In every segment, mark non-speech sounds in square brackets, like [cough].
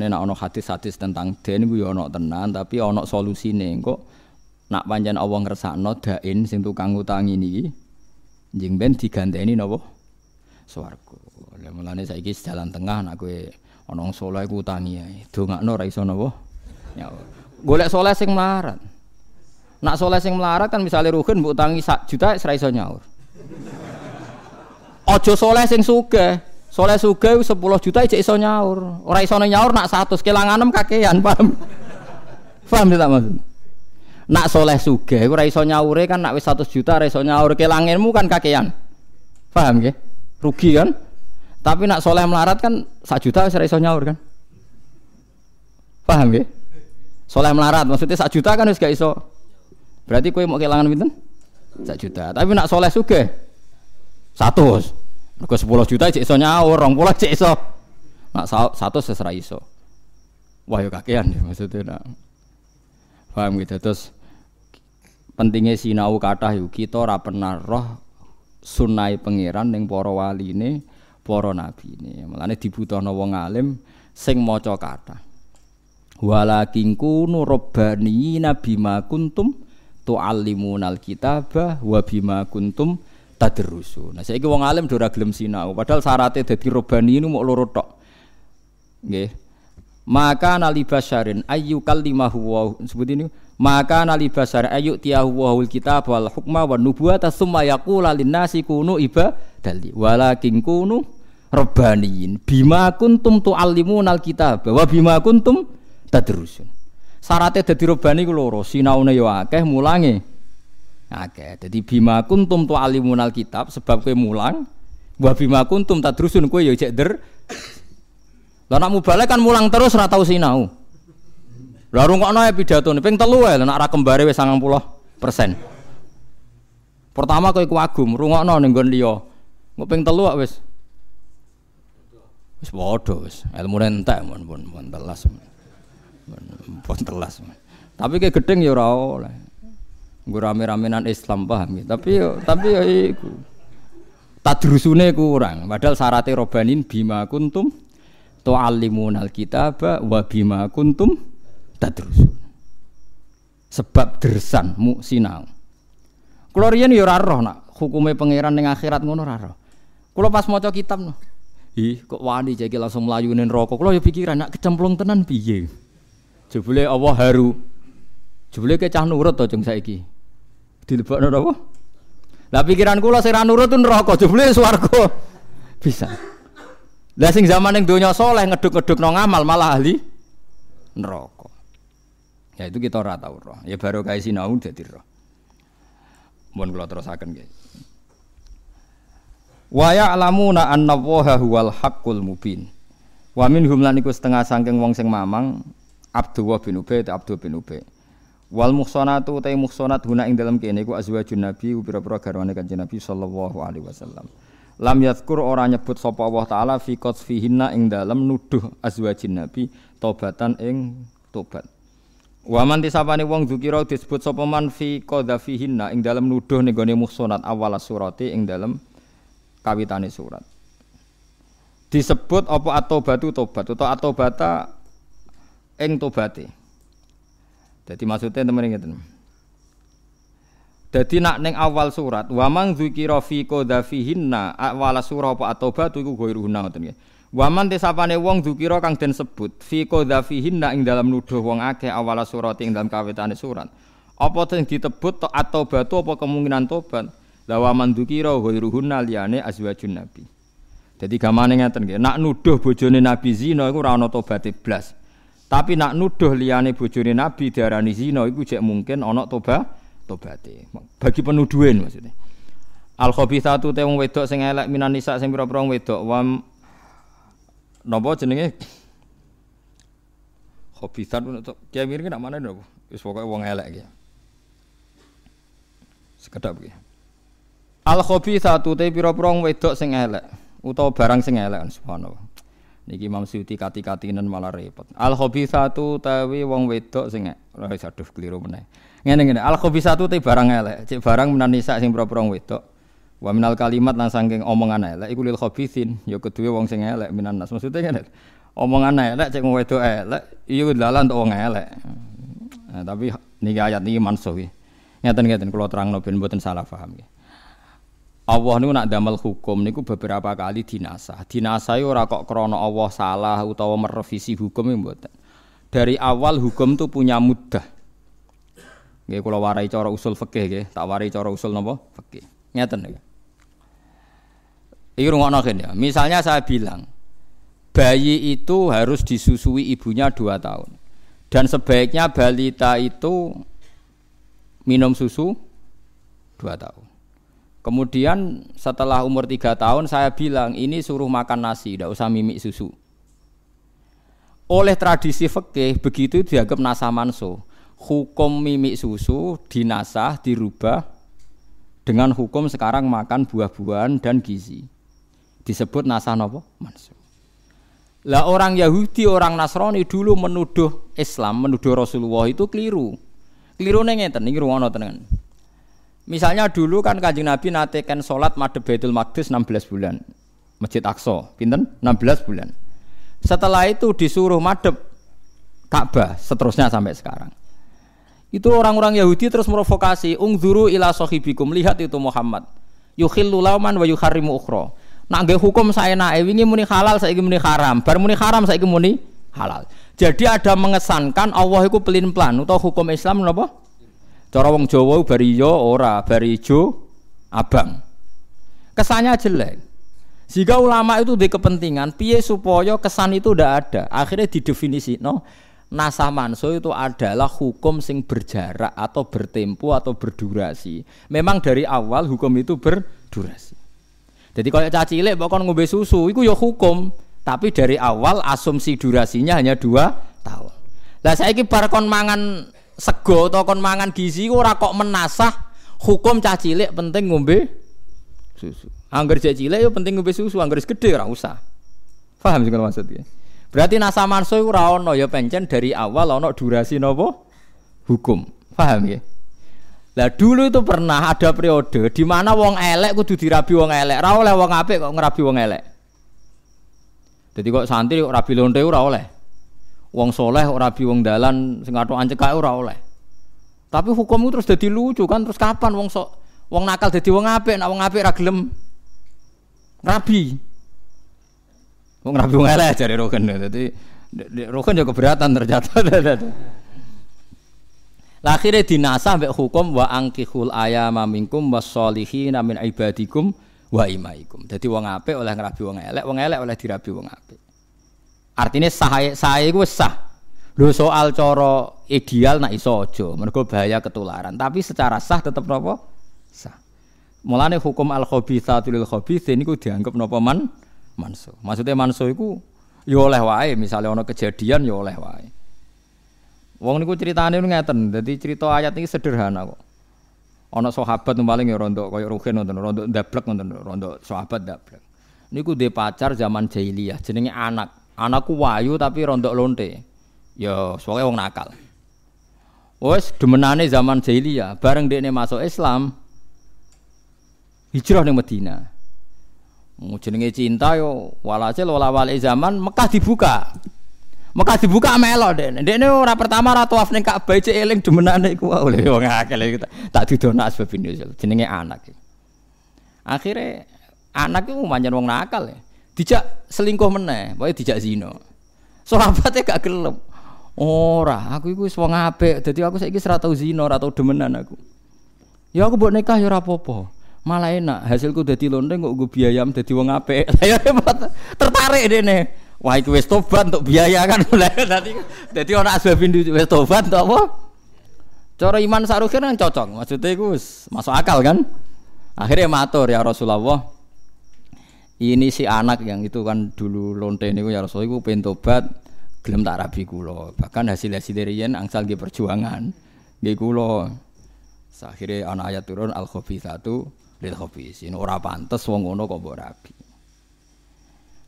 Mulane nek ana hadis-hadis tentang den ku ya ana tenan, tapi ana solusine. Engko nak pancen Allah ngersakno dain sing tukang utangi niki njing ben diganteni napa? Swarga. Lah mulane saiki jalan tengah nak kowe ana saleh ku utangi ae. Dongakno ora iso napa? Ya. Golek saleh sing melarat. Nak saleh sing melarat kan misalnya rugen mbok utangi sak juta ora iso nyaur. Aja saleh sing sugih. Saleh sugih 10 juta ijek iso nyaur. Ora iso nyaur nak 100 kelanganem kakean, [laughs] paham? Paham tidak maksud? Nak soleh sugih ora iso nyaure kan nak wis 100 juta ora iso nyaur kelangenmu kan kakean. Paham nggih? Rugi kan? Tapi nak soleh melarat kan 1 juta wis ora iso nyaur kan? Paham nggih? Soleh melarat maksudnya 1 juta kan wis gak iso. Berarti kowe mau kelangan pinten? 1 juta. Tapi nak soleh sugih 100. Mergo 10 juta cek iso nyaur, 20 cek iso. Nak 100 wis ora iso. Wah ya kakean ya maksudnya nak. Paham gitu terus pentingnya sinau kata yuk kita ora pernah roh sunai pangeran ning para waline, para nabine. Mulane dibutuhno wong alim sing maca kata. Walakin kunu rabbani nabima kuntum tuallimunal kitabah wa bima kuntum tadrusu. Nah saiki wong alim ora gelem sinau, padahal syaratnya dadi robani ini mau loro tok. Nggih. Maka nali basyarin ayu kalimahu wa sebut ini maka nali basyar ayu tiyahu wa kitab wal hukma wan nubuwata summa yaqula linnasi kunu ibadali walakin kunu rabbaniyin bima kuntum tuallimunal kitab wa bima kuntum tadrusun. Syaratnya dadi robani ku loro, sinaune yo akeh, mulange Oke, jadi bima kuntum tu alimunal kitab sebab kue mulang, wa bima kuntum tadrusun kue ya cek der. Lah nak mubalek kan mulang terus ora tau sinau. Lah rungokno ya pidato ping telu wae nak ra kembare wis 90%. Pertama kowe kuagum, rungokno ning nggon liya. Engko ping telu wis wis padha wis. Ilmune entek mun pun pun telas. Pun telas. Tapi ke gedeng ya oleh. Gue rame-ramenan Islam paham ya. Tapi tapi ya iku. Tadrusune kurang. Padahal syaratnya robanin bima kuntum tu'allimunal kitaba wa bima kuntum tadrusun. Sebab dersan mu sinau. Kulo riyen ya ora nak hukume pangeran ning akhirat ngono ora roh. Pas maca kitab no. Ih, kok wani jadi langsung melayunin rokok. Kulo ya pikiran nak kecemplung tenan piye. Jebule Allah haru. Jebule kecah nurut to jeng saiki dilebokno napa? Lah pikiran kula sing ra nurut neraka jebule swarga. Bisa. Lah sing zaman ning donya soleh ngeduk-ngeduk no ngamal malah ahli neraka. Ya itu kita ora tau roh. Ya baru kae sinau dadi roh. Mun kula terusaken nggih. Wa ya'lamuna anna Allaha huwal haqqul mubin. Wa minhum lan iku setengah saking wong sing mamang Abdullah bin Ubay Abdul bin Ubay. Wal muhsanatu ta muhsanat guna ing dalam kene iku azwajun nabi pira-pira garwane kanjeng Nabi sallallahu alaihi wasallam. Lam yadhkur ora nyebut sapa Allah taala fi qadfihinna ing dalam nuduh azwajin nabi tobatan ing tobat. Wa man tisapane wong dzukira disebut sapa man fi qadfihinna ing dalam nuduh ning gone muhsanat awal surati ing dalam kawitane surat. Disebut apa atobatu tobat utawa atobata ing tobate. Jadi maksudnya teman ngeten. Jadi nak neng awal surat, waman dzikira fi qadhafihinna awal surah apa atobat iku ghairuhunna ngoten nggih. Waman desapane wong dzikira kang den sebut fi qadhafihinna ing dalam nuduh wong akeh awal surat ing dalam kawitane surat. Apa sing ditebut to atobatu apa kemungkinan tobat? La waman dzikira ghairuhunna liyane azwajun nabi. Jadi gamane ngeten nggih, nak nuduh bojone Nabi zina iku ora ana tobaté blas. Tapi nak nuduh liyane bojone Nabi diarani zina iku jek mungkin ana toba tobate. Bagi penuduhan maksudnya. Al khabithatu te wong wedok sing elek minan nisa sing pira-pira wedok wam napa jenenge khabithat kiai mirip nak mana napa wis pokoke wong elek iki. Sekedap iki. Al khabithatu te pira-pira wedok sing elek utawa barang sing elek subhanallah. Niki Imam Suyuti kati-katinan malah repot. Al khabithatu tawi wong wedok sing ora aduh keliru meneh. Ngene ngene, al khabithatu te barang elek, cek barang menan nisa sing pro wedok. Wa minal kalimat lan saking omongan elek iku lil khabithin, ya kedue wong sing elek minan nas. Maksudnya ngene. Omongan elek cek wedok elek, iya dalan untuk wong elek. Nah, tapi niki ayat niki mansuh. Ngeten-ngeten kula terangno ben mboten salah paham nggih. Allah niku nak damel hukum niku beberapa kali dinasah. Dinasah ora kok krana Allah salah utawa merevisi hukum mboten. Dari awal hukum itu punya mudah. Nggih kula warai cara usul fikih nggih, tak warai cara usul napa? Fikih. Ngeten nggih. Iki rungokno ya. Misalnya saya bilang, bayi itu harus disusui ibunya dua tahun. Dan sebaiknya balita itu minum susu dua tahun. Kemudian setelah umur tiga tahun saya bilang ini suruh makan nasi, tidak usah mimik susu. Oleh tradisi fikih begitu dianggap nasa manso. Hukum mimik susu dinasah dirubah dengan hukum sekarang makan buah-buahan dan gizi. Disebut nasa nopo manso. Lah orang Yahudi, orang Nasrani dulu menuduh Islam, menuduh Rasulullah itu keliru. Keliru ngeten, ini ruang tenan. Misalnya dulu kan kanjeng Nabi natekan sholat madhab Baitul Maqdis 16 bulan. Masjid Aqsa, pinten? 16 bulan. Setelah itu disuruh madhab Ka'bah, seterusnya sampai sekarang. Itu orang-orang Yahudi terus merovokasi, ungzuru ila sahibikum, lihat itu Muhammad. Yukhillu lauman wa yuharrimu ukhra. Nak nggih hukum saya naik wingi muni halal saya muni haram, bar muni haram saya muni halal. Jadi ada mengesankan Allah itu pelin pelan atau hukum Islam napa? Cara wong Jawa bariyo ora, barijo abang. Kesannya jelek. Jika ulama itu di kepentingan, piye supaya kesan itu tidak ada. Akhirnya didefinisi, no, nasah manso itu adalah hukum sing berjarak atau bertempo atau berdurasi. Memang dari awal hukum itu berdurasi. Jadi kalau caci cilik bahkan ngombe susu, itu ya hukum. Tapi dari awal asumsi durasinya hanya dua tahun. Lah saya ini kon mangan sego atau kon mangan gizi ora kok menasah hukum caci cilik penting ngombe susu. Angger cek cilik yo penting ngombe susu, angger gede ora usah. Paham sing maksudnya? Berarti nasa manso iku ora ono ya pencen dari awal ono durasi nopo hukum. Paham ya? Lah dulu itu pernah ada periode di mana wong elek kudu dirabi wong elek, ora oleh wong apik kok ngerabi wong elek. Jadi kok santri kok rabi lonte ora oleh. Wong soleh kok rabi wong dalan sing atokan cekake ora oleh. Tapi hukum itu terus jadi lucu kan terus kapan wong sok wong nakal jadi wong apik, nak wong apik ra gelem rabi. Wong rabi wong elek jare roken. Dadi roken juga keberatan ternyata. [laughs] Lah akhirnya dinasah mbek hukum wa angkihul ayama minkum wassolihin min ibadikum wa imaikum. Jadi wong apik oleh ngrabi wong elek, wong elek oleh dirabi wong apik. Artinya sah sah iku sah. Lho soal cara ideal nak iso aja, mergo bahaya ketularan. Tapi secara sah tetep napa? Sah. Mulane hukum al khabithatu lil khabithin niku dianggap napa man manso. Maksudnya manso iku ya oleh wae, misalnya ana kejadian ya oleh wae. Wong niku ceritane ngeten, dadi cerita ayat ini sederhana kok. Ana sahabat paling ya rondo kaya nonton, rondo ndablek nonton, rondo sahabat ndablek. Niku dhe pacar zaman jahiliyah jenenge anak. Anakku wayu tapi rondo lonte. Ya soalnya wong nakal. Wes demenane zaman jahiliyah, bareng dekne masuk Islam hijrah ning Madinah. Jenenge cinta yo walhasil wala wali zaman Mekah dibuka. Mekah dibuka melo deh. Dene ora pertama ora tawaf ning Ka'bah cek eling demenane iku oleh wong akeh tak didono asbab nuzul jenenge anak. Akhirnya anak itu manjan wong nakal ya. Dijak selingkuh meneh, pokoke dijak zina. Sahabate gak gelem. Ora, aku iku wis wong apik, dadi aku saiki ora tau zina, ora tau demenan aku. Ya aku mbok nikah ya ora apa-apa. Malah enak, hasilku dadi lonte kok gue biayam dadi wong apik. [laughs] Ya tertarik dene. Wah itu wis tobat untuk biaya kan [laughs] dadi dadi ana asbabin wis tobat untuk apa? Cara iman sarukin kan cocok. Maksudnya iku wis masuk akal kan? Akhirnya matur ya Rasulullah. Ini si anak yang itu kan dulu lonte niku ya Rasulullah iku pengen tobat gelem tak rabi kula. Bahkan hasil-hasil dari yen angsal nggih perjuangan nggih kula. Akhirnya ana ayat turun al satu lil khabisin. Ora pantes wong ngono kok rabi.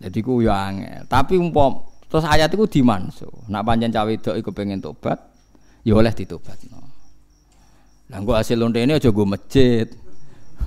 Jadi ku yo angel. Tapi umpam terus ayat iku dimanso. Nak pancen cawe wedok iku pengen tobat, ya oleh ditobatno. Lah hasil lontene aja go masjid.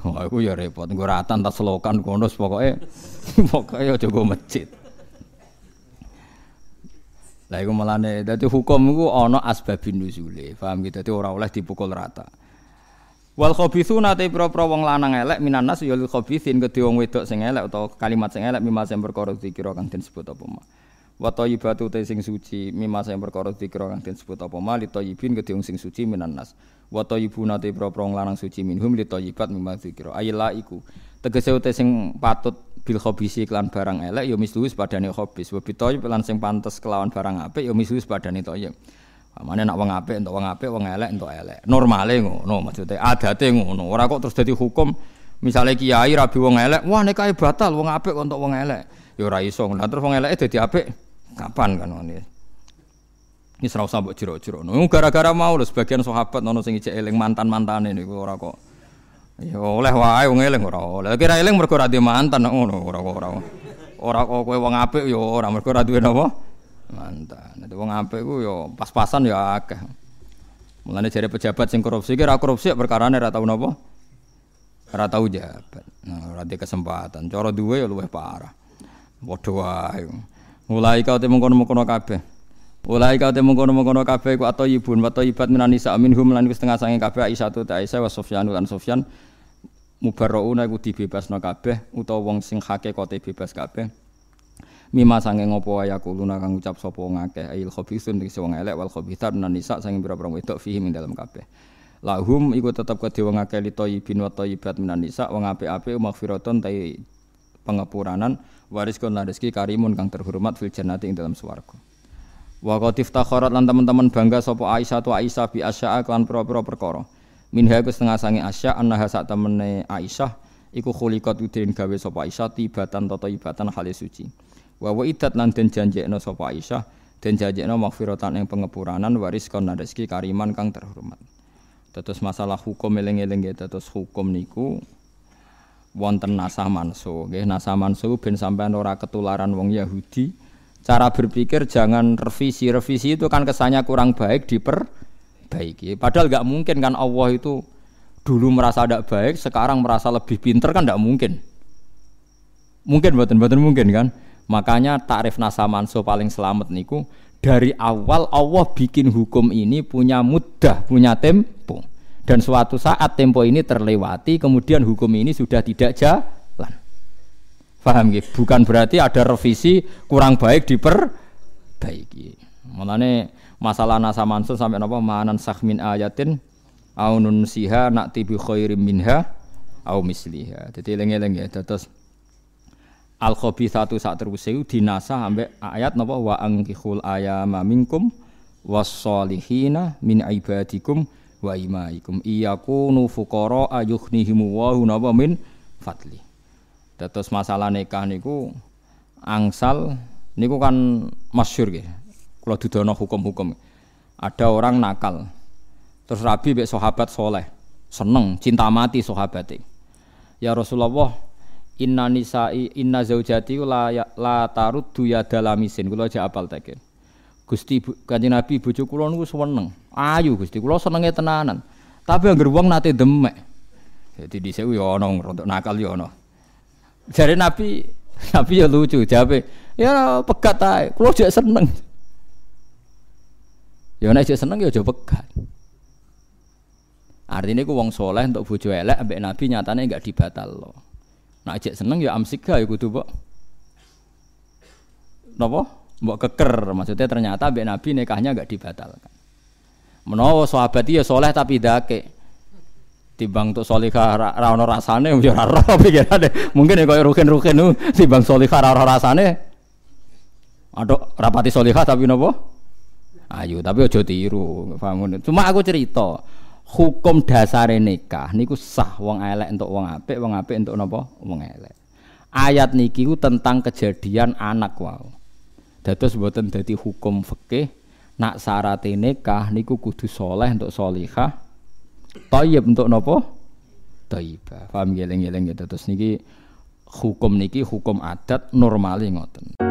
Wah, aku ya repot. Nggo ratan tas selokan kono pokoke [laughs] pokoke aja go masjid. Lah iku melane dadi hukum iku ana asbabin nuzule. Paham gitu? Dadi ora oleh dipukul rata. Wal khabithuna te pira-pira wong lanang elek minan nas ya khabithin kedhe wong wedok sing elek utawa kalimat sing elek mimma sing perkara dikira kang den sebut apa ma. Wa thayyibatu te sing suci mimma sing perkara dikira kang sebut apa ma li thayyibin kedhe sing suci minan nas. Wa thayyibuna te wong lanang suci minhum li thayyibat mimma dikira. Ayla iku tegese te sing patut bil khabisi kelan barang elek ya mislu padane khabis. Wa bi thayyib lan sing pantes kelawan barang apik ya mislu padane thayyib. Mana nak wong apik entuk wong apik, wong elek entuk elek. Normale ngono maksudnya adate ngono. Ora kok terus dadi hukum misalnya kiai rabi wong elek, wah nikahe batal wong apik entuk wong elek. Ya ora iso. Lah terus wong eleke dadi apik kapan kan ngene. Ini serau mbok jero-jero. No, gara-gara mau lho sebagian sahabat ono sing ijek eling mantan-mantane niku ora kok. Ya oleh wae wong eling ora oleh. Kira eling mergo ora mantan ngono ora kok ora. Ora kok kowe wong apik ya ora mergo ora duwe napa? mantan. Nek wong apik ku yo pas-pasan yo akeh. Mulane jare pejabat sing korupsi kira korupsi perkarane ora tau napa? Ora tau jabat. Nah, kesempatan. Cara duwe yo luwih parah. Padha wae. Mulai kau temu kono-kono kabeh. Mulai kau temu kono-kono kabeh ku atau ibun atau ibat minani sa minhum lan setengah sange kabeh Aisyah tu Aisyah wa Sufyan lan Sufyan mubarrauna iku dibebasno kabeh utawa wong sing hakikate bebas kabeh. Mima sange ngopo ya kuluna kang ucap sapa ngakeh ail khabisun tegese wong elek wal khabithat nan nisa sange pira-pira wedok fihi ing dalem kabeh. Lahum iku tetep kedhe wong akeh li thayyibin wa thayyibat minan nisa wong apik-apik maghfiratun ta pengepuranan waris kon rezeki karimun kang terhormat fil jannati ing dalam swarga. Wa qad iftakharat lan teman-teman bangga sapa Aisyah tu Aisyah bi asya'a kan pira-pira perkara. Minha ku setengah sange asya annaha sak temene Aisyah iku khuliqat udin gawe sapa Aisyah tibatan tata ibatan halis suci. Wa wa idat lan den janjekno sapa Aisyah den janjekno maghfiratan ing pengepuranan waris kon rezeki kariman kang terhormat. Terus masalah hukum eling-eling ya, terus hukum niku wonten nasah manso, nggih nasah manso ben sampean ora ketularan wong Yahudi. Cara berpikir jangan revisi, revisi itu kan kesannya kurang baik diperbaiki. Padahal nggak mungkin kan Allah itu dulu merasa tidak baik, sekarang merasa lebih pinter kan tidak mungkin. Mungkin buatan buatan mungkin kan. Makanya tarif nasa manso paling selamat niku dari awal Allah bikin hukum ini punya mudah, punya tempo. Dan suatu saat tempo ini terlewati, kemudian hukum ini sudah tidak jalan. Paham gitu? Bukan berarti ada revisi kurang baik diperbaiki. Mulane masalah nasa manso sampai napa manan sahmin ayatin aunun siha nak tibi khairim minha au misliha. Jadi lengi-lengi ya. Terus al satu saat terus dinasa ambek ayat napa wa angkihul ayama minkum wasolihina min ibadikum wa imaikum iyakunu fuqara ayuhnihimu wa napa min fadli. Terus masalah nikah niku angsal niku kan masyhur nggih. Kula dudono hukum-hukum. Ada orang nakal. Terus Rabi mbek sahabat soleh, seneng, cinta mati sahabate. Ya Rasulullah, inna nisai inna zaujati la ya, la taruddu ya dalamisin kula aja apal tekin Gusti Kanjeng Nabi bojo kula niku seneng ayu Gusti kula senenge tenanan tapi anggere wong nate demek jadi dhisik yo ana rontok nakal yo ana jare Nabi [laughs] Nabi ya lucu jabe ya pegat ae kula jek seneng ya nek jek seneng ya aja pegat Artinya ku wong soleh untuk bojo elek ambek Nabi nyatane enggak dibatal loh. Nak ajak seneng ya amsika ya kudu mbok. Napa? Mbok keker maksudnya ternyata mbek Nabi nikahnya enggak dibatalkan. Menawa sahabat ya soleh tapi dake. Timbang untuk solihah ra ono rasane [laughs] ya ora ora pikirane. Mungkin ya koyo rukin-rukin nu timbang solihah ra rasane. Aduh, rapati solihah tapi napa? Ayo, tapi aja tiru, paham Cuma aku cerita, hukum dasar nikah niku sah wong elek untuk wong apik, wong apik untuk napa? Wong elek. Ayat niki tentang kejadian anak wow. Dados mboten dadi hukum fikih nak syarat nikah niku kudu soleh untuk solihah, thayyib untuk napa? Thayyibah. Paham geleng-geleng ya terus niki hukum niki hukum adat normali ngoten.